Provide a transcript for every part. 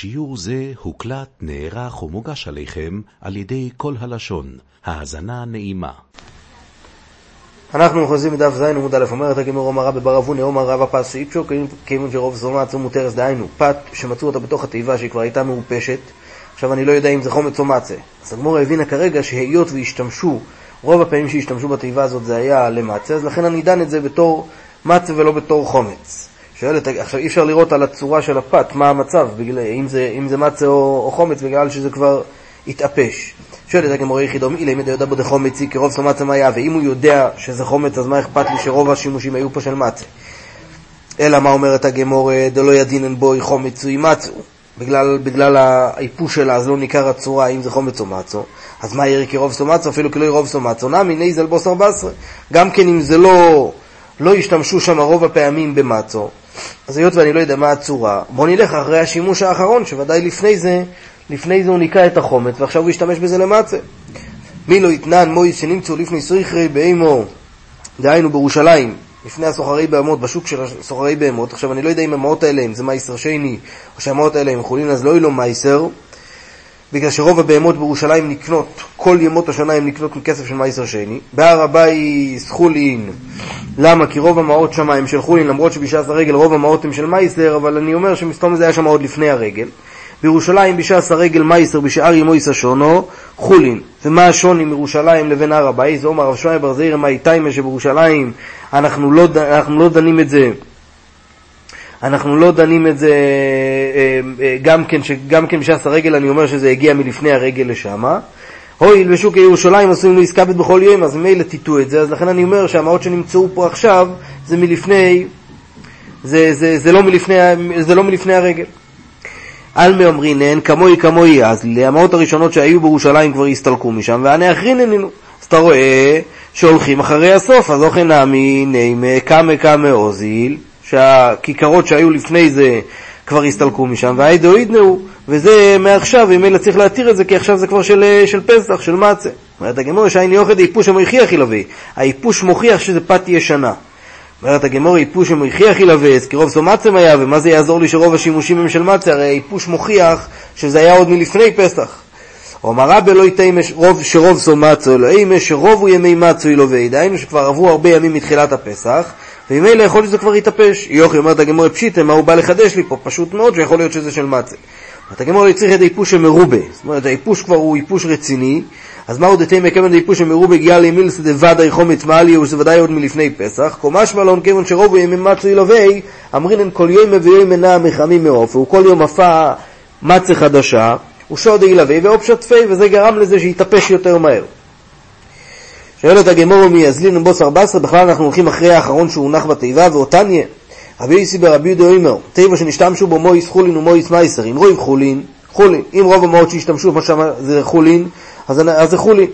שיעור זה הוקלט, נערך ומוגש עליכם על ידי כל הלשון. האזנה נעימה. אנחנו חוזרים מדף ז' עמוד א', אומרת הגמור אמרה בבר אבוני, אומר רבא פס שאיפשו, כיוון שרוב זונה עצום מותרס, דהיינו, פת שמצאו אותה בתוך התיבה שהיא כבר הייתה מעופשת, עכשיו אני לא יודע אם זה חומץ או מצה. אז הגמור הבינה כרגע שהיות והשתמשו, רוב הפעמים שהשתמשו בתיבה הזאת זה היה למצה, אז לכן אני דן את זה בתור מצה ולא בתור חומץ. שואלת, עכשיו אי אפשר לראות על הצורה של הפת מה המצב, בגלל, אם, זה, אם זה מצה או, או חומץ, בגלל שזה כבר התאפש. שואלת הגמורה יחידו, אילי מדי יודע בו דחומצי כרוב סומצה מה היה, ואם הוא יודע שזה חומץ, אז מה אכפת לי שרוב השימושים היו פה של מצה? אלא מה אומרת הגמורה, דלא ידינן בוי חומץ וימצאו. בגלל, בגלל האיפוש שלה, אז לא ניכר הצורה אם זה חומץ או מצו. אז מה יראה כרוב סומצו, אפילו כלא ירוב סומצו, נמי נייזל בוסר בסרה. גם כן אם זה לא, לא השתמשו שם רוב הפעמים במצה, אז היות ואני לא יודע מה הצורה, בוא נלך אחרי השימוש האחרון, שוודאי לפני זה, לפני זה הוא ניקה את החמץ, ועכשיו הוא ישתמש בזה למצה. מי לא תנן מעות שנמצאו לפני סוחרי בהמה, דהיינו בירושלים, לפני הסוחרי בהמות, בשוק של הסוחרי בהמות. עכשיו, אני לא יודע אם המעות האלה הם זה מעשר שני, או שהמעות האלה הם חולין, אז לא יהיו לו מעשר, בגלל שרוב הבהמות בירושלים נקנות, כל ימות השנה הן נקנות מכסף של מעשר שני. בהר הבית חולין, למה? כי רוב המעות שם הם של חולין, למרות שבשעת הרגל רוב המעות הם של מייסר, אבל אני אומר שמסתום זה היה שם עוד לפני הרגל. בירושלים בשעס הרגל מייסר בשאר ימויס השונו חולין. ומה השוני מירושלים לבין הר הבית? זה אומר רב שמעיה בר זעירא מאי תימא שבירושלים אנחנו לא, אנחנו לא דנים את זה אנחנו לא דנים את זה אה, אה, גם כן, גם כן בשעס הרגל אני אומר שזה הגיע מלפני הרגל לשמה. הואיל בשוק ירושלים עשויים לו עסקה בכל יום, אז ממילא תיטו את זה, אז לכן אני אומר שהמעות שנמצאו פה עכשיו זה מלפני, זה, זה, זה, לא, מלפני, זה לא מלפני הרגל. על מאמרינן כמוי כמוי אז המעות הראשונות שהיו בירושלים כבר הסתלקו משם, ואני אחרינן אז אתה רואה שהולכים אחרי הסוף, אז אוכן נעמי נעימה קמא קמא אוזיל, שהכיכרות שהיו לפני זה כבר הסתלקו משם, והאידו אידנאו, וזה מעכשיו, אלא צריך להתיר את זה, כי עכשיו זה כבר של, של פסח, של מצה. אומרת הגמור, שהייני אוכל איפוש המוכיח ילווה. האיפוש מוכיח שזה פת ישנה. אומרת הגמור, איפוש המוכיח ילווה, כי רוב סומצם היה, ומה זה יעזור לי שרוב השימושים הם של מצה? הרי האיפוש מוכיח שזה היה עוד מלפני פסח. אומר רבי לא ייתן שרוב סומצו, אלא אימה שרוב הוא ימי מצו ילווה. דהיינו שכבר עברו הרבה ימים מתחילת הפסח, וממילא יכול להיות שזה כבר יתאפש. יוכי אומרת הגמור פשיטה, מה הוא בא לחדש לי פה? פשוט מאוד שיכול להיות שזה של מצה. אומרת הגמור צריך את האיפוש המרובה. זאת אומרת, האיפוש כבר הוא איפוש רציני, אז מהו דתי מקבל דאיפוש המרובה גיע לימילס דוודאי חומץ מעלי, וזה ודאי עוד מלפני פסח. קומש מלון כיוון שרוב ימים מצו ילווה, אמרינן כל יום ויום מנה מחמים מעוף, והוא כל יום עפה מצה חדשה, ושוד ילווה ואופשת פי, וזה גרם לזה שיתאפש יותר מהר. שואלת הגמור מי יזלין בוס 14, בכלל אנחנו הולכים אחרי האחרון שהונח בתיבה, ואותן יהיה. רבי יוסי ברבי יהודה אומר, תיבה שנשתמשו בו מויס חולין ומויס מייסר, אם רואים חולין, חולין. אם רוב המעות שהשתמשו במה שם זה חולין, אז, אז זה חולין.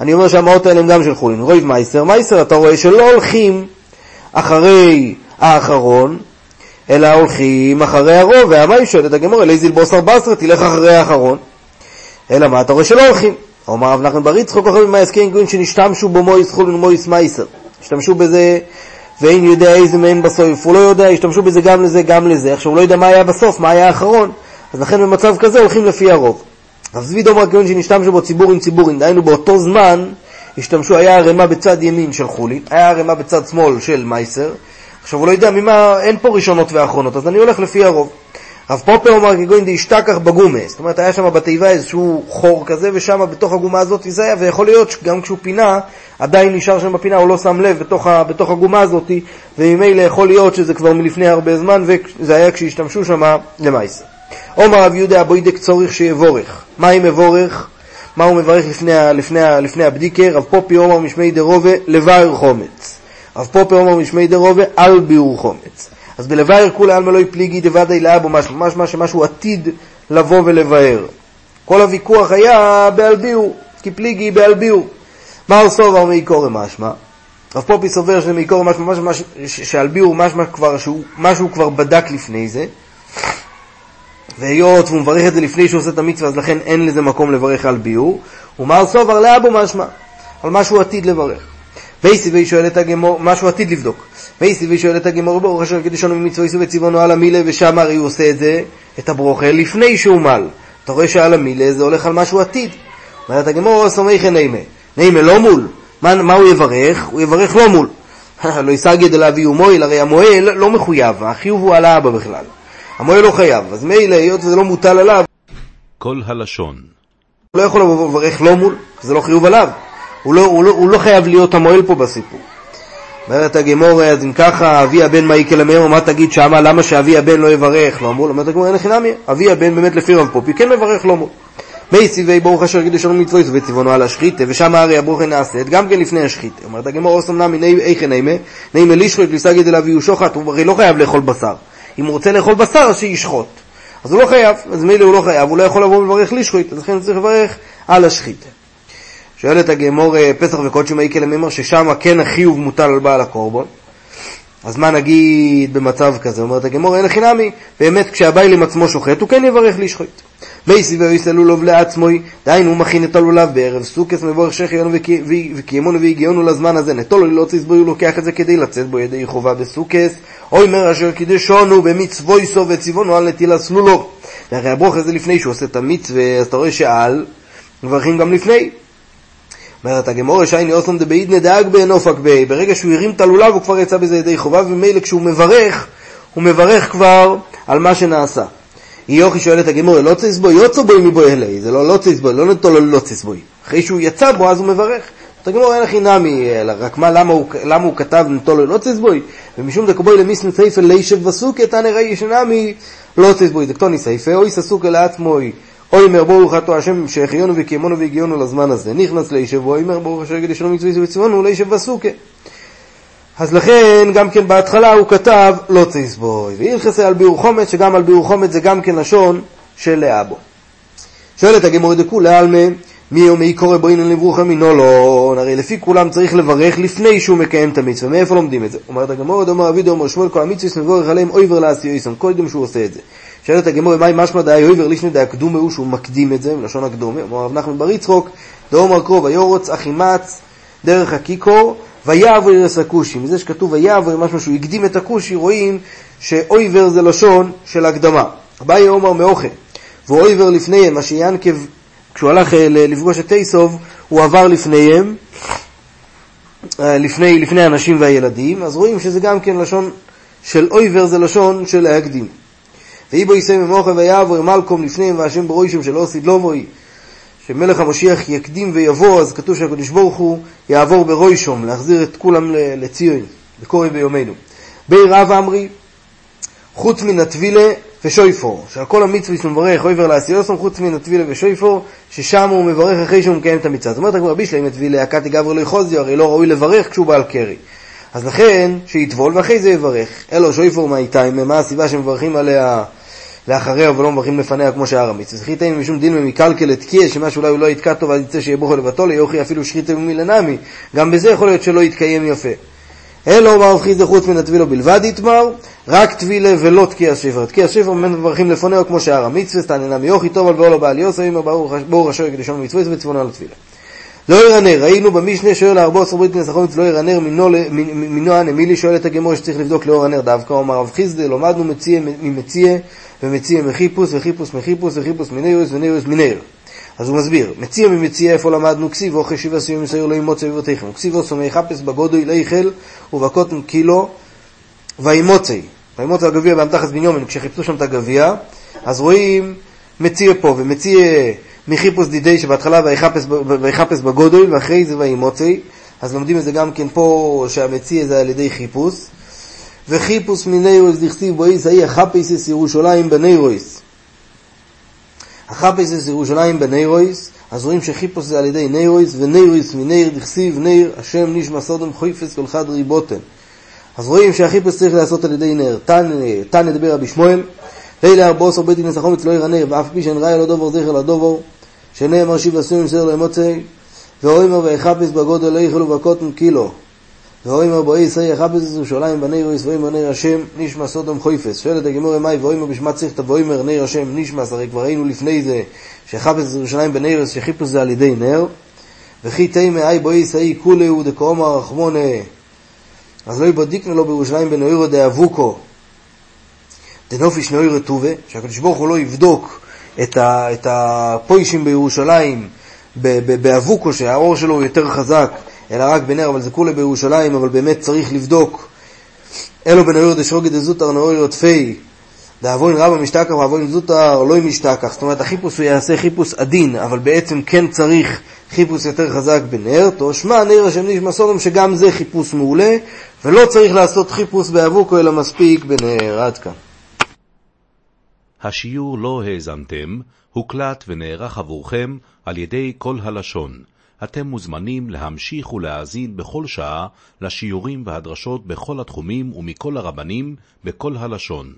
אני אומר שהמעות האלה הם גם של חולין. רואים מייסר, מייסר אתה רואה שלא הולכים אחרי האחרון, אלא הולכים אחרי הרוב, והמה היא שואלת הגמור, אלי זילבוס 14, תלך אחרי האחרון. אלא מה אתה רואה שלא הולכים? אומר רב נחמן בר יצחוק אחרי מה יזכיר גוין שנשתמשו בו מויס חולין ומויס מייסר. השתמשו בזה ואין יודע איזה מהם בסוף, הוא לא יודע, השתמשו בזה גם לזה, גם לזה. עכשיו הוא לא יודע מה היה בסוף, מה היה האחרון. אז לכן במצב כזה הולכים לפי הרוב. רב צבי דומר כיוון שנשתמשו בו ציבורים ציבורים, דהיינו באותו זמן השתמשו, היה ערימה בצד ימין של חולין, היה ערימה בצד שמאל של מייסר. עכשיו הוא לא יודע ממה, אין פה ראשונות ואחרונות, אז אני הולך לפי הרוב. רב פופר אומר כגוין דאשתכח בגומה, זאת אומרת היה שם בתיבה איזשהו חור כזה, ושם בתוך הגומה הזאת זה היה, ויכול להיות שגם כשהוא פינה, עדיין נשאר שם בפינה, הוא לא שם לב בתוך, ה, בתוך הגומה הזאת, וממילא יכול להיות שזה כבר מלפני הרבה זמן, וזה היה כשהשתמשו שם למעשה. עומר רב יהודה הבוידק צורך שיבורך. מה אם מבורך? מה הוא מברך לפני, לפני, לפני הבדיקר? רב פופי עומר משמי דרובה לבאר חומץ. רב פופי עומר משמי דרובה על ביאור חומץ. אז בלבאר כולי עלמא לא יפליגי דוודאי לאבו משהו, משמע שמשהו עתיד לבוא ולבאר. כל הוויכוח היה באלביאור, כי פליגי באלביאור. מה הוא סובר מעיקורי משמע? רב פופי סובר שזה מעיקורי משמע, משמע שאלביאור משמע כבר, שהוא, משהו כבר בדק לפני זה. והיות והוא מברך את זה לפני שהוא עושה את המצווה, אז לכן אין לזה מקום לברך על ביאור. ומר סובר לאבו משמע, על משהו עתיד לברך. וייסי והיא שואלת הגמור, משהו עתיד לבדוק. מייסי ושואלת הגמור ברוך אשר קדישונו ממצווה איסו וצבעונו על המילה ושם הרי הוא עושה את זה, את הברוכה, לפני שהוא מל. אתה רואה שעל המילה זה הולך על משהו עתיד. אומרת הגמור, סומכי נעימה. נעימה לא מול. מה, מה הוא יברך? הוא יברך לא מול. לא יסגי דלאביהו מועיל, הרי המועל לא מחויב, החיוב הוא על האבא בכלל. המועל לא חייב, אז מילא, היות וזה לא מוטל עליו, כל הלשון. הוא לא יכול ולברך לא מול, זה לא חיוב עליו. הוא לא, הוא, לא, הוא לא חייב להיות המועל פה בסיפור. אומרת הגמור, אז אם ככה, אבי הבן מה יקל המאמו, מה תגיד שמה, למה שאבי הבן לא יברך לא מול? אומרת הגמור, אין לכי נמי, אבי הבן באמת לפי רב פופי כן מברך לא מול. מי סיבי ברוך אשר גיד לשלום מצוות וצבעונו על השחיתה, ושם הרי הברוכה נעשית, גם כן לפני השחיתה. אומרת הגמור, אוסם נמי איכן נעימה, נעימה לישחוט ליסגד אליו יהיו שוחט, הוא הרי לא חייב לאכול בשר. אם הוא רוצה לאכול בשר, אז שישחוט. אז הוא לא חייב, אז מילא הוא לא חייב, הוא לא יכול לבוא ולברך לישחוט, אז לכן צריך לברך על השחיתה. שואלת הגמור אה, פסח וקודשי מאיקל למימר ששם כן החיוב מוטל על בעל הקורבן. אז מה נגיד במצב כזה? אומרת הגמור, אין חינמי, באמת כשהבייל עם עצמו שוחט, הוא כן יברך לשחוט. מייסי ואויסא לולוב לעצמוי, דהיינו הוא מכין את הלולב בערב סוכס מבורך שחיון וקיימונו והגיונו לזמן הזה, נטולו ללא בו, הוא לוקח את זה כדי לצאת בו ידי חובה בסוכס, אוי מר אשר קידשונו במצוויסו וציוונו על נטילה סלולו. והרי הברוך הזה לפני שהוא עושה את המצווה, אז אתה רואה שעל, מברכים גם לפני. אומרת הגמור שייני אוסלם דבעידנא דאג באנופק בי, ברגע שהוא הרים את הלולב הוא כבר יצא בזה ידי חובה, ומילא כשהוא מברך, הוא מברך כבר על מה שנעשה. יוכי שואלת הגמור, לא ציס בו, יוצא בוי מבוי אלי, זה לא לא ציס בוי, לא נתו לו לא ציס בוי. אחרי שהוא יצא בו אז הוא מברך. את הגמור אין הכי נמי, רק מה, למה הוא, למה הוא כתב נתו לו לא ציס בוי? ומשום דקבוי למיסנו סייפה לישב וסוקה, תנא ראי שנמי לא ציס בוי. דקטוני סייפה, אוי ססוקה לעצמוי. אוי מר ברוך אתה השם שהחיונו וקיימונו והגיונו לזמן הזה. נכנס לישב, אוי מר ברוך אשר יגיד ישנו מצווה וצוונו לישב וסוקה. אז לכן גם כן בהתחלה הוא כתב לא תסבוי. והילכסה על ביאור חומץ, שגם על ביאור חומץ זה גם כן לשון של לאבו. שואלת הגמור דכולי עלמא, מי יומי קורא בו אינן לברוכה מינו לא, הרי לפי כולם צריך לברך לפני שהוא מקיים את המצווה, מאיפה לומדים את זה? אומרת הגמור, דומה אבי דומה שמואל כל המצווה מבורך עליהם אויבר לעשי יסון, קודם שהוא עושה את זה. שואלת הגמור, מהי משמע אויבר לישנה דאי הקדומה הוא שהוא מקדים את זה, מלשון הקדומה, אמר רב נחמן בר יצחוק, דאמר קרוב, היורוץ אחימץ דרך הכיכור, ויעבור ירס הכושי. מזה שכתוב ויעבור משהו שהוא הקדים את הכושי, רואים שאויבר זה לשון של הקדמה. אביי אומר מאוכל, ואויבר לפניהם, מה שיענקב, כשהוא הלך אה, לפגוש את תייסוב, הוא עבר לפניהם, אה, לפני, לפני הנשים והילדים, אז רואים שזה גם כן לשון של אויבר זה לשון של להקדים. ויהי בו יסיים ממוחר ויעבור מלקום לפניהם והשם ברוישם שלא עשית לא שמלך המשיח יקדים ויבוא, אז כתוב שהקדוש ברוך הוא יעבור ברוישום, להחזיר את כולם לציון, לקורא ביומנו. בי רב אמרי, חוץ מן הטבילה ושויפור, שעל כל המצווה שהוא מברך עובר לעשיוסום, חוץ מן הטבילה ושויפור, ששם הוא מברך אחרי שהוא מקיים את המצווה. זאת אומרת, הגמרא בישלה אם הטבילה הקתי גבר לא יחוזיו, הרי לא ראוי לברך כשהוא בעל קרי. אז לכן, שיטבול ואחרי זה יברך. אלו שויפור מה איתה, מה הסיבה שמברכים עליה לאחריה ולא מברכים לפניה כמו שאר המצווה. שחיתנו משום דין ממקלקל לתקיע, שמה שאולי הוא לא יתקע טוב אז יצא שיהיה בוכו לבטו, ליוכי אפילו שחיתה ממילנמי. גם בזה יכול להיות שלא יתקיים יפה. אלו אמר רב חיסדא חוץ מן הטבילו בלבד יתמר, רק טבילה ולא תקיע שפר. תקיע שפר מברכים לפניה כמו שאר המצווה, סתננה מיוכי טוב על ואולו בעל יוסף, אמר ברוך השם יקדישון מצווה וצפונו על התפילה. לא ירנר, ראינו במשנה שואל לארבו עשר ברית החומץ לא ירנר מינו הנמילי שואל את הגמור שצריך לבדוק לאור הנר דווקא, אומר רב חיסדא, לומדנו מציע ממציע ומציע מחיפוס וחיפוס מחיפוס וחיפוס מנירוס ונירוס מניר. אז הוא מסביר, מציע ממציע איפה למדנו כסיב, אוכל שבע סיום מסייר לא ימוצא בבתיכם, כסיב עושו מיחפש בגודוי ליכל ובקוטן קילו וימוצא, וימוצא הגביע באמתחת בניומן, כשחיפשו שם את הגביע, אז רואים מציע פה ומציע מחיפוס דידי שבהתחלה ויחפש בגודוי ואחרי זה וימוצא, אז לומדים את זה גם כן פה שהמציע זה על ידי חיפוש. וחיפוס מנירויס דכתיב בו איס האי החפסיס ירושלים בנירויס. החפסיס ירושלים בנירויס, אז רואים שחיפוס זה על ידי נירויס, ונירויס מניר דכסיב ניר, השם נשמע סודם חויפס כל חד ריבוטן. אז רואים שהחיפוס צריך לעשות על ידי נר. תן נדבר רבי שמואל, לילה עשר בית דין נסחומץ לא ירנר, ואף פי שאין ראיה לדובר זכר לדובר, שנאמר שיב לסוים סר למוצא, ואומר ויחפש בגודל לא יאכלו בקוטן קילו. ואוימר בואי ישראל יחפש את ירושלים בני רויס ואוימר נר השם נשמע סודום חויפס. שואלת הגמור מאי ואוימר בשמה צריכתא ואוימר נר השם נשמע, הרי כבר ראינו לפני זה שיחפש את ירושלים בני רויס שחיפוש זה על ידי נר. וכי תימא אי בואי ישראל כולי הוא דקאומר רחמונה אז לא יבדיקנו לו בירושלים בנוירו דאבוקו דנופיש נוירו טובה, שהקדוש ברוך הוא לא יבדוק את, את הפוישים בירושלים באבוקו, שהאור שלו יותר חזק, אלא רק בנר, אבל זה כולה בירושלים, אבל באמת צריך לבדוק. אלו בנוירו דשרוגי דזוטר נוירו תפי, דאבוין רבא משתכח ואבוין זוטר לא משתכח. זאת אומרת, החיפוש הוא יעשה חיפוש עדין, אבל בעצם כן צריך חיפוש יותר חזק בנר, תושמע נר השם נשמע סודום, שגם זה חיפוש מעולה, ולא צריך לעשות חיפוש באבוקו, אלא מספיק בנר. עד כאן. השיעור לא האזנתם, הוקלט ונערך עבורכם על ידי כל הלשון. אתם מוזמנים להמשיך ולהאזין בכל שעה לשיעורים והדרשות בכל התחומים ומכל הרבנים בכל הלשון.